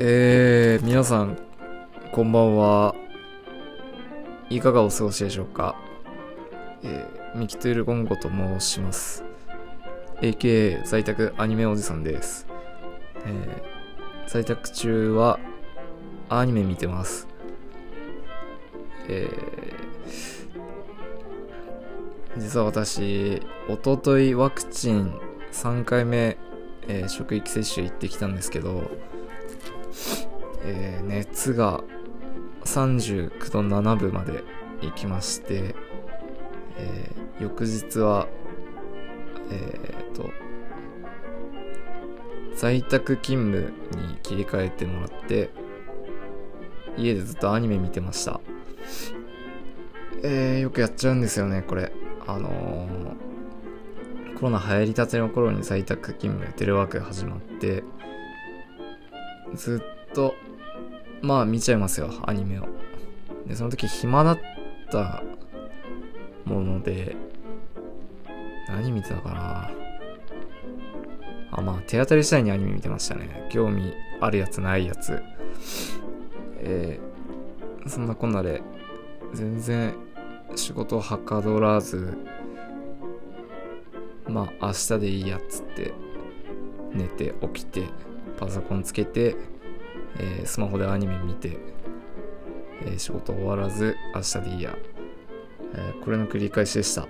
えー、皆さん、こんばんは。いかがお過ごしでしょうか？えー、ミキトゥールゴンゴと申します。AKA 在宅アニメおじさんです。えー、在宅中はアニメ見てます。えー、実は私、おとといワクチン3回目、えー職域接種行ってきたんですけど、えー熱が39度7分まで行きまして、えー翌日は、えーと、在宅勤務に切り替えてもらって、家でずっとアニメ見てました。えー、よくやっちゃうんですよね、これ。あのーコロナ流行りたての頃に在宅勤務、テレワーク始まって、ずっと、まあ見ちゃいますよ、アニメを。で、その時暇だったもので、何見てたかなあ、まあ手当たり次第にアニメ見てましたね。興味あるやつないやつ。えー、そんなこんなで、全然仕事はかどらず、まあ明日でいいやっつって、寝て起きて、パソコンつけて、えースマホでアニメ見て、えー仕事終わらず明日でいいや、えーこれの繰り返しでした、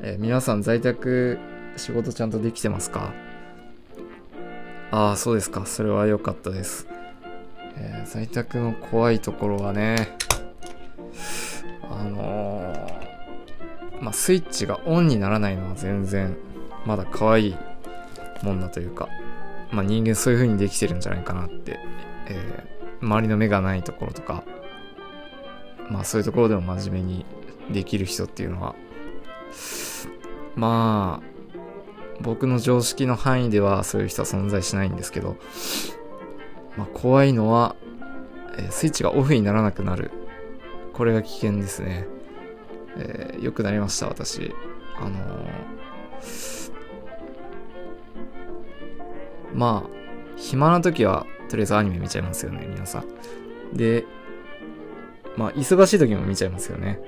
え皆さん在宅仕事ちゃんとできてますか？ああそうですか。それは良かったです、え在宅の怖いところはねあのまあスイッチがオンにならないのは全然まだ可愛いもんだというかまあ人間そういう風にできてるんじゃないかなって、えー周りの目がないところとか、まあそういうところでも真面目にできる人っていうのは、まあ、僕の常識の範囲ではそういう人は存在しないんですけど、まあ怖いのは、えースイッチがオフにならなくなる。これが危険ですね。えー良くなりました、私。あのーまあ、暇な時は、とりあえずアニメ見ちゃいますよね、皆さん。で、まあ、忙しい時も見ちゃいますよね。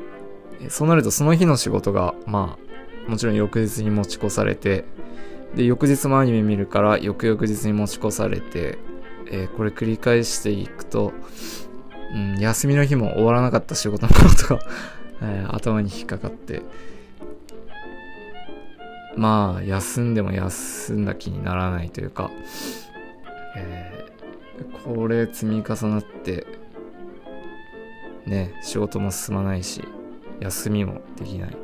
そうなると、その日の仕事が、まあ、もちろん翌日に持ち越されて、で、翌日もアニメ見るから、翌々日に持ち越されて、えーこれ繰り返していくと、うん、休みの日も終わらなかった仕事のことが、えー頭に引っかかって、まあ、休んでも休んだ気にならないというか、えこれ積み重なって、ね、仕事も進まないし、休みもできない。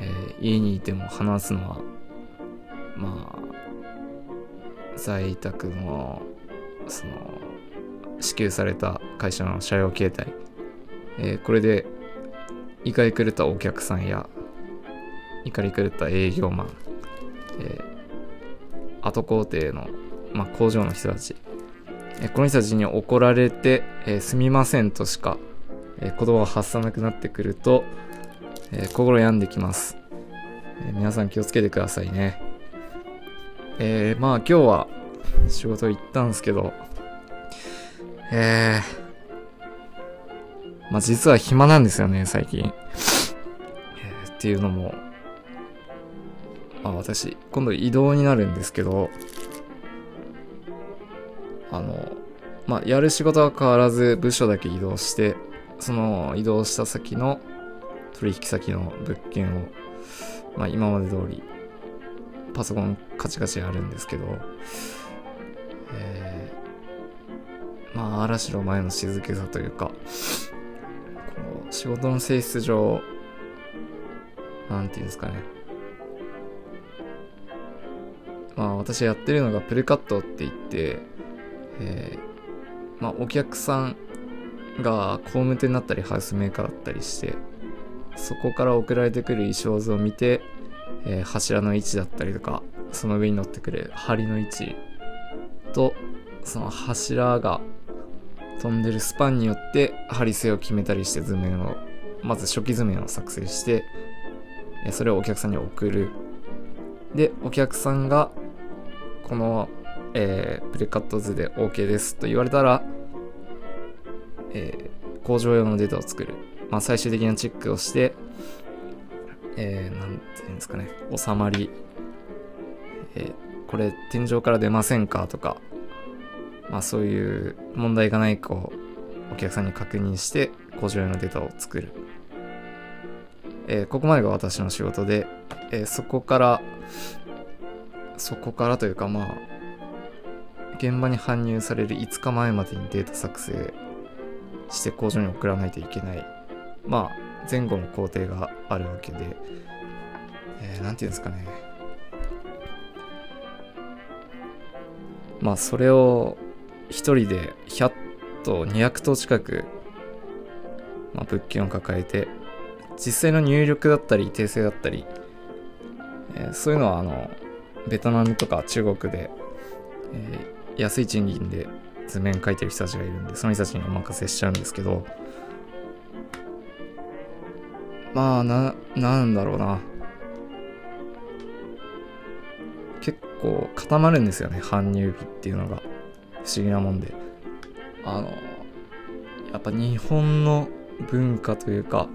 えー家にいても話すのは、まあ、在宅の、その、支給された会社の車両形態。えーこれで、怒り狂ったお客さんや、怒り狂った営業マン、えー後工程の、まあ、工場の人たち、この人たちに怒られて、えすみませんとしか、え言葉を発さなくなってくると、え心病んできます、え皆さん気をつけてくださいね。えーまあ今日は仕事行ったんですけど、えー、まあ実は暇なんですよね、最近。えーっていうのも、まあ私、今度移動になるんですけど、あの、まあ、やる仕事は変わらず部署だけ移動して、その移動した先の取引先の物件を、まあ、今まで通りパソコンカチカチやるんですけど、えー、まあ、嵐の前の静けさというか、こう仕事の性質上、なんていうんですかね。まあ、私やってるのがプルカットって言って、えーまあ、お客さんが工務店だったりハウスメーカーだったりしてそこから送られてくる衣装図を見て、えー柱の位置だったりとかその上に乗ってくる梁の位置とその柱が飛んでるスパンによって針性を決めたりして図面をまず初期図面を作成してそれをお客さんに送る。でお客さんがこのえー、プレカット図で OK ですと言われたら、えー、工場用のデータを作る。まあ、最終的なチェックをして、えー、なんていうんですかね、収まり、えー、これ天井から出ませんかとか、まあそういう問題がないかをお客さんに確認して工場用のデータを作る。えー、ここまでが私の仕事で、えー、そこから、そこからというかまあ、現場に搬入される5日前までにデータ作成して工場に送らないといけない。まあ、前後の工程があるわけで、えー、ていうんですかね。まあ、それを一人で100と200頭近く、まあ、物件を抱えて実際の入力だったり訂正だったり、えー、そういうのはあのベトナムとか中国で、えー、安い賃金で図面書いてる人たちがいるんでその人たちにお任せしちゃうんですけどまあななんだろうな。結構固まるんですよね搬入日っていうのが。不思議なもんで。あのやっぱ日本の文化というか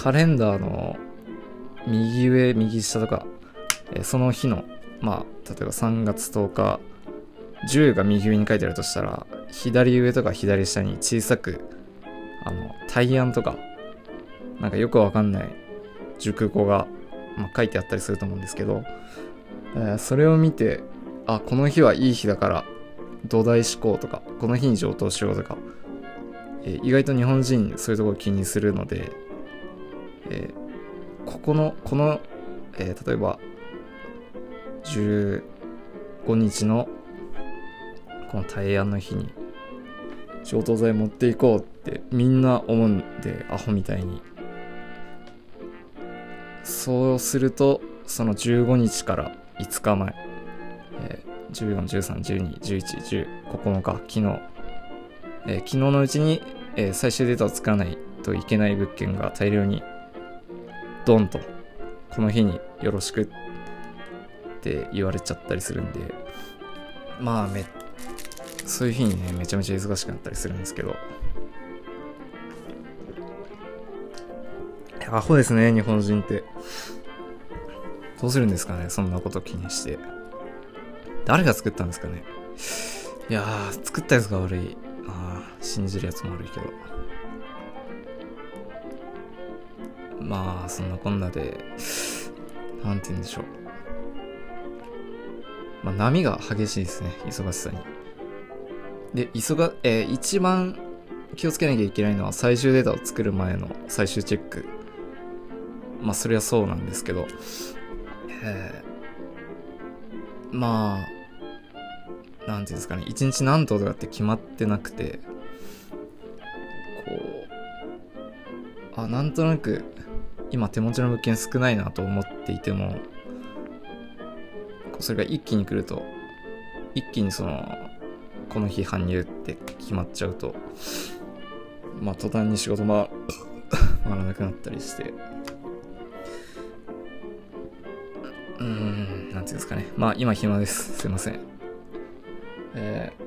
カレンダーの右上、右下とか、その日の、まあ、例えば3月10日、10が右上に書いてあるとしたら、左上とか左下に小さく、あの、対案とか、なんかよくわかんない熟語が、まあ、書いてあったりすると思うんですけど、えー、それを見て、あ、この日はいい日だから、土台思考とか、この日に上等しようとか、えー、意外と日本人そういうところ気にするので、えー、ここの、この、え、例えば、15日の、この大安の日に、消灯剤持っていこうってみんな思うんで、アホみたいに。そうすると、その15日から5日前、えー、14、13、12、11、10、9日、昨日、えー、昨日のうちに、えー、最終データを作らないといけない物件が大量にドンと、この日によろしくって言われちゃったりするんで、まあめ、そういう日にね、めちゃめちゃ忙しくなったりするんですけど、アホですね、日本人って。どうするんですかね、そんなこと気にして。誰が作ったんですかね。いやー、作ったやつが悪い。ああ、信じるやつも悪いけど。まあそんなこんなで何て言うんでしょうまあ波が激しいですね忙しさに。で急が、えー、一番気をつけなきゃいけないのは最終データを作る前の最終チェック。まあそれはそうなんですけど、えー、まあなんていうんですかね一日何頭とかって決まってなくてこうあなんとなく今手持ちの物件少ないなと思っていてもそれが一気に来ると一気にそのこの日搬入って決まっちゃうとまあ途端に仕事回 回らなくなったりして。うーんなんていうんですかね。まあ今暇です。すいません。えー、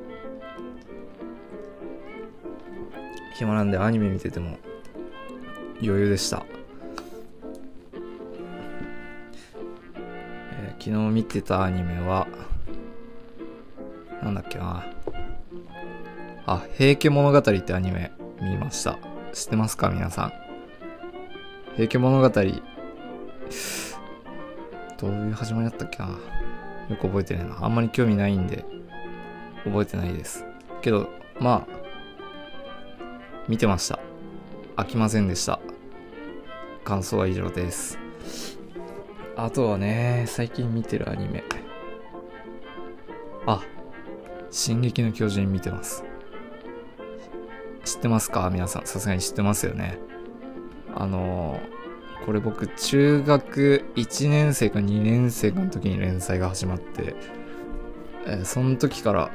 暇なんでアニメ見てても余裕でした。昨日見てたアニメは、なんだっけな。あ、平家物語ってアニメ見ました。知ってますか皆さん。平家物語、どういう始まりだったっけな。よく覚えてないな。あんまり興味ないんで、覚えてないです。けど、まあ、見てました。飽きませんでした。感想は以上です。あとはね、最近見てるアニメ。あ、進撃の巨人見てます。知ってますか？皆さん。さすがに知ってますよね。あのー、これ僕、中学1年生か2年生かの時に連載が始まって、えー、その時から、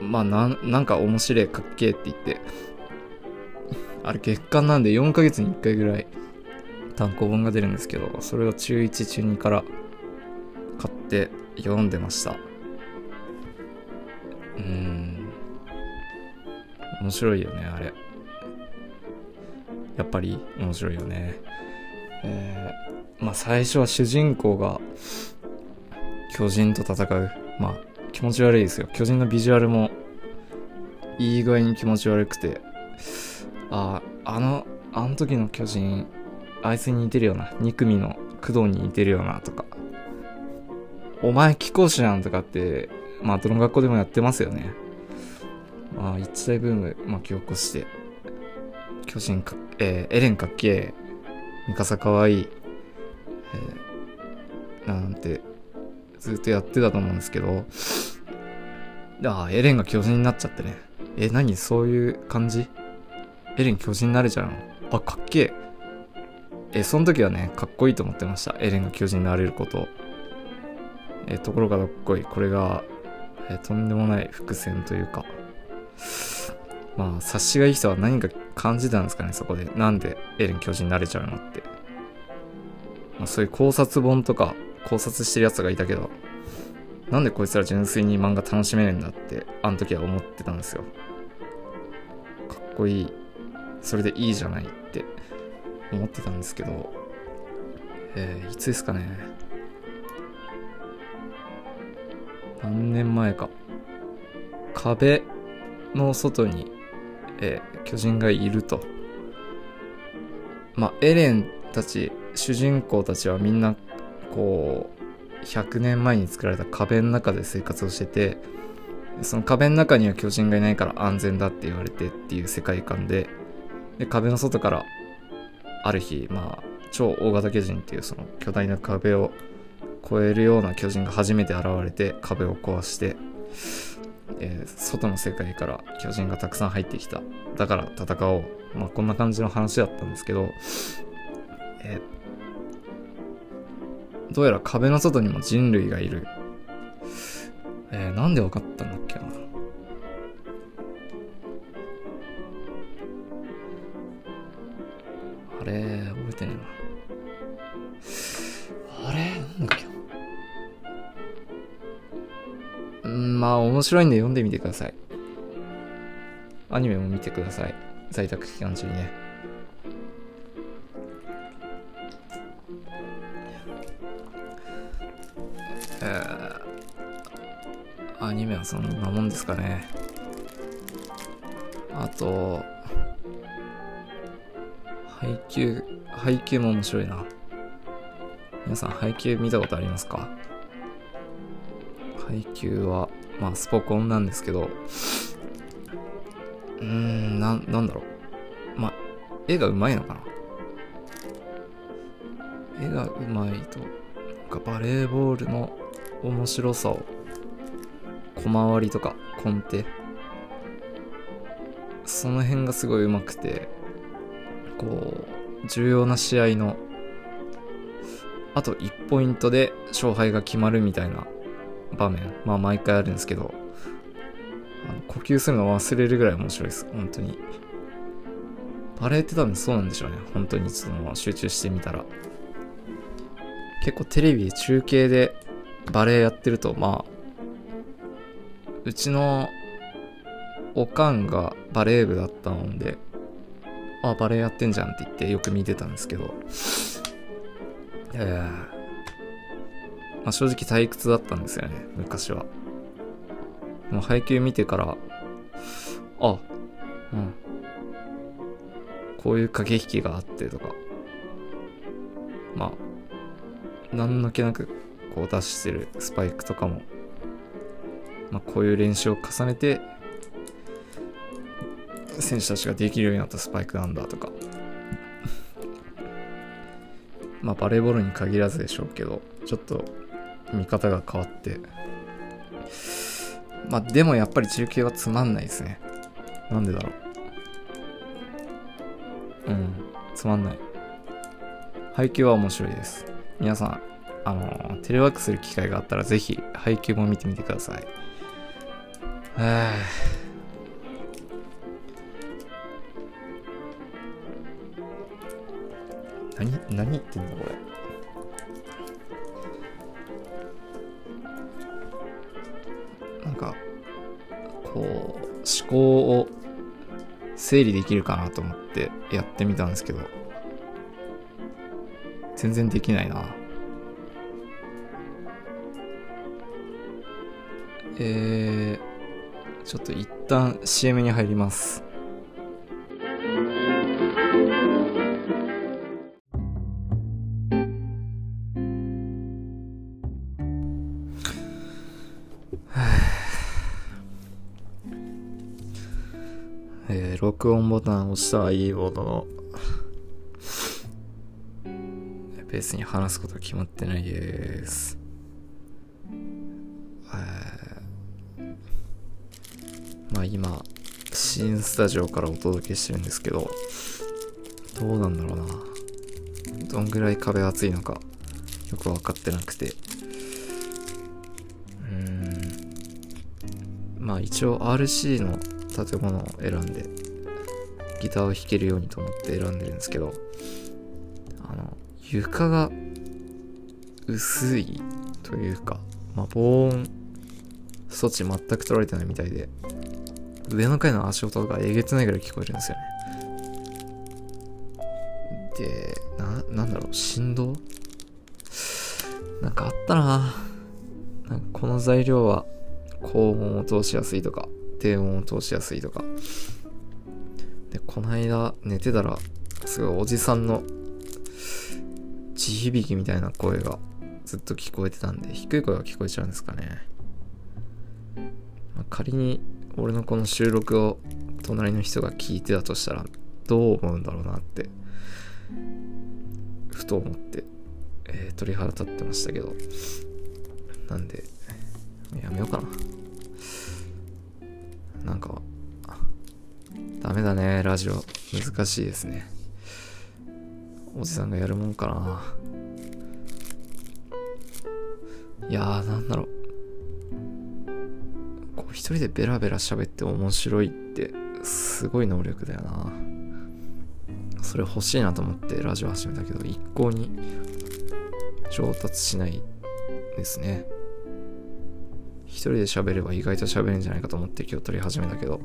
まあ、なん、なんか面白いかっけえって言って、あれ月間なんで4ヶ月に1回ぐらい単行本が出るんですけど、それを中1、中2から買って読んでました。うん。面白いよねあれ。やっぱり面白いよね。えー、まあ最初は主人公が巨人と戦う。まあ気持ち悪いですよ。巨人のビジュアルもいい具合に気持ち悪くて。あああのあの時の巨人あいつに似てるよな。2組の工藤に似てるよなとか。お前貴公子なんとかってまあどの学校でもやってますよね。まあ一大ブーム巻き起こして。巨人か、えー、エレンかっけえ。ミカサかわいい、えー、なんてずっとやってたと思うんですけど。ああエレンが巨人になっちゃってね。え何？そういう感じ？エレン巨人になれちゃうの？あかっけえ。えその時はねかっこいいと思ってました。エレンが巨人になれること。えところがどっこいこれが、えとんでもない伏線というか。まあ察しがいい人は何か感じたんですかねそこで。なんでエレン巨人になれちゃうのって、まあ、そういう考察本とか考察してるやつがいたけどなんでこいつら純粋に漫画楽しめるんだってあの時は思ってたんですよ。かっこいい。それでいいじゃないって。思ってたんですけどえー、いつですかね。何年前か。壁の外に、えー、巨人がいると。まあエレンたち主人公たちはみんなこう100年前に作られた壁の中で生活をしててその壁の中には巨人がいないから安全だって言われてっていう世界観でで壁の外からある日まあ超大型巨人っていうその巨大な壁を越えるような巨人が初めて現れて壁を壊して、えー、外の世界から巨人がたくさん入ってきた。だから戦おう。まあこんな感じの話だったんですけど、えー、どうやら壁の外にも人類がいる。えー、なんで分かったんだっけな。れ覚えてねえな。あれ？なんだっけ？んまあ面白いんで読んでみてください。アニメも見てください。在宅期間中にね。えー、アニメはそんなもんですかね。あと配給、配給も面白いな。皆さん配給見たことありますか？配給は、まあスポコンなんですけど、うーん、な、なんだろう。まあ、絵がうまいのかな？絵がうまいと、なんかバレーボールの面白さを、小回りとかコンテ、その辺がすごい上手くて、こう、重要な試合の、あと1ポイントで勝敗が決まるみたいな場面、まあ毎回あるんですけど、呼吸するの忘れるぐらい面白いです、本当に。バレーって多分そうなんでしょうね、本当にその集中してみたら。結構テレビで中継でバレーやってると、まあ、うちのおかんがバレー部だったので、あ、バレエやってんじゃんって言ってよく見てたんですけど、えー、まあ、正直退屈だったんですよね、昔は。もう配給見てから、あ、うん。こういう駆け引きがあってとか、まあ、なんの気なくこう出してるスパイクとかも、まあ、こういう練習を重ねて選手たちができるようになったスパイクなんだとか。まあバレーボールに限らずでしょうけどちょっと見方が変わって。まあでもやっぱり中継はつまんないですね。なんでだろう。うんつまんない。配球は面白いです。皆さんあのテレワークする機会があったらぜひ配球も見てみてください。は何何言ってんだこれ。なんかこう思考を整理できるかなと思ってやってみたんですけど全然できないな。えー、ちょっと一旦 CM に入ります。ボタンを押したはいいものの、ベースに話すこと決まってないです。まあ今、新スタジオからお届けしてるんですけど、どうなんだろうな。どんぐらい壁厚いのか、よくわかってなくて。うん。まあ一応 RC の建物を選んで、ギターを弾けるようにと思って選んでるんですけど、あの、床が薄いというか、まあ防音措置全く取られてないみたいで、上の階の足音がえげつないぐらい聞こえるんですよね。で、な、なんだろう、振動？なんかあったななんかこの材料は高温を通しやすいとか、低温を通しやすいとか。この間寝てたら、すごいおじさんの地響きみたいな声がずっと聞こえてたんで、低い声が聞こえちゃうんですかね。まあ、仮に俺のこの収録を隣の人が聞いてたとしたらどう思うんだろうなってふと思って、えー、鳥肌立ってましたけどなんでやめようかななんかダメだねラジオ。難しいですね。おじさんがやるもんかな。いやーなんだろう。こう一人でベラベラ喋って面白いってすごい能力だよな。それ欲しいなと思ってラジオ始めたけど一向に上達しないですね。一人で喋れば意外と喋るんじゃないかと思って今日撮り始めたけど。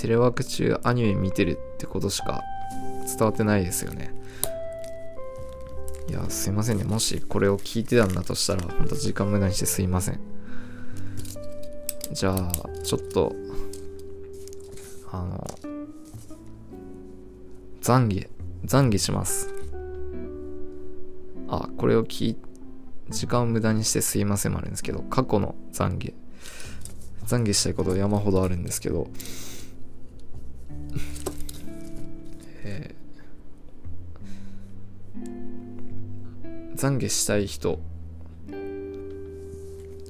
テレワーク中アニメ見てるってことしか伝わってないですよねいや、すいませんね。もしこれを聞いてたんだとしたら、ほんと時間無駄にしてすいません。じゃあ、ちょっと、あの、懺悔、懺悔します。あ、これを聞い、時間を無駄にしてすいませんもあるんですけど、過去の懺悔。懺悔したいこと山ほどあるんですけど、懺悔したい人。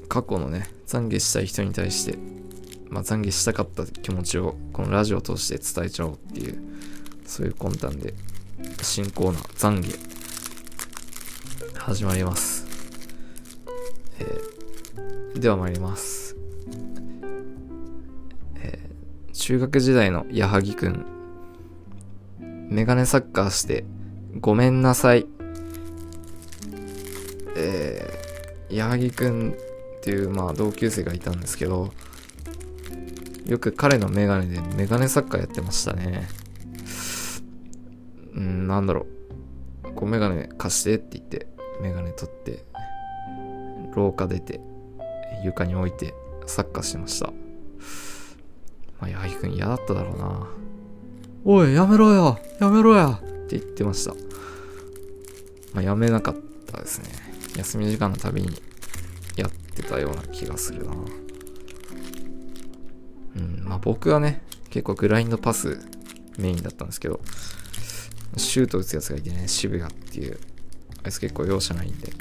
過去のね懺悔したい人に対して、まあ、懺悔したかった気持ちをこのラジオを通して伝えちゃおうっていうそういう魂胆で新コーナー懺悔。始まります、えー、では参ります、えー、中学時代の矢作くんメガネサッカーしてごめんなさい。矢作くんっていう、まあ、同級生がいたんですけど、よく彼のメガネでメガネサッカーやってましたね。うん、なんだろう。こうメガネ貸してって言って、メガネ取って、廊下出て、床に置いて、サッカーしてました。まあ、矢作くん嫌だっただろうな。おい、やめろよやめろやって言ってました。まあ、やめなかったですね。休み時間のたびにやってたような気がするな。うん、まあ僕はね、結構グラインドパスメインだったんですけど、シュート打つやつがいてね、渋谷っていう、あいつ結構容赦ないんで。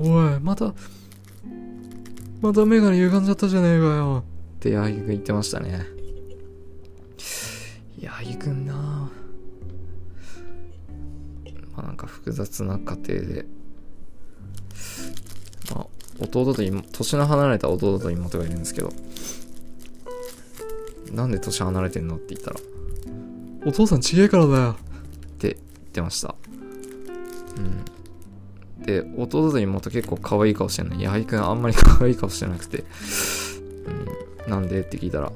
うん、おい、また、またメガネ歪んじゃったじゃねえかよ。って八木くん言ってましたね。八木くんなか複雑な家庭で、まあ、弟と妹、年の離れた弟と妹がいるんですけど、なんで年離れてんのって言ったら、お父さんちげえからだよ。って言ってました。うん。で、弟と妹結構可愛い顔してんの。に、矢作くんあんまり 可愛い顔してなくて、うん、なんでって聞いたら、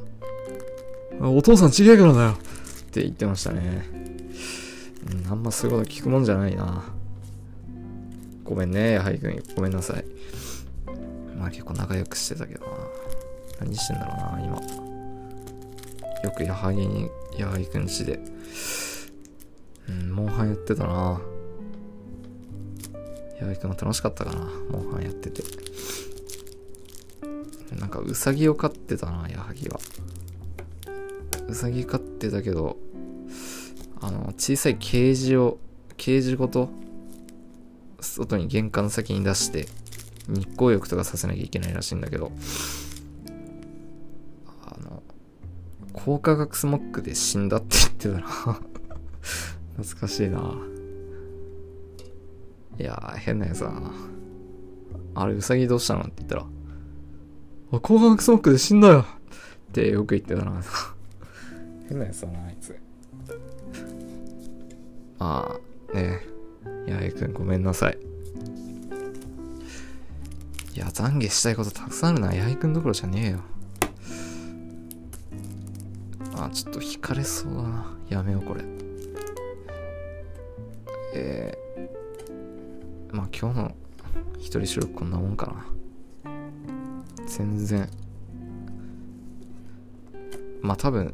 お父さんちげえからだよ。って言ってましたね。うん、あんまそういうこと聞くもんじゃないな。ごめんね、矢作くん。ごめんなさい。まあ結構仲良くしてたけどな。何してんだろうな、今。よく矢作に、矢作くんちで。うん、モンハンやってたな。矢作くんも楽しかったかな、モンハンやってて。なんかウサギを飼ってたな、矢作は。ウサギ飼ってたけど、あの、小さいケージを、ケージごと、外に玄関先に出して、日光浴とかさせなきゃいけないらしいんだけど、あの、高化学スモッグで死んだって言ってたな 懐かしいな。いや、変なやつだな。あれ、ウサギどうしたのって言ったら、あ、高化学スモッグで死んだよってよく言ってたな。変なやつだな、あいつ。まあ、ね八重くんごめんなさい。いや、懺悔したいことたくさんあるな。八重くんどころじゃねえよ。あ、ちょっと惹かれそうだな。やめよう、これ。えー、まあ今日の一人収録こんなもんかな。全然。まあ多分、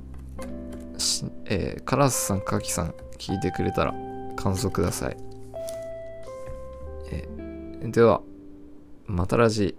しえー、カラスさん、カキさん聞いてくれたら感想ください。えでは、またラジ。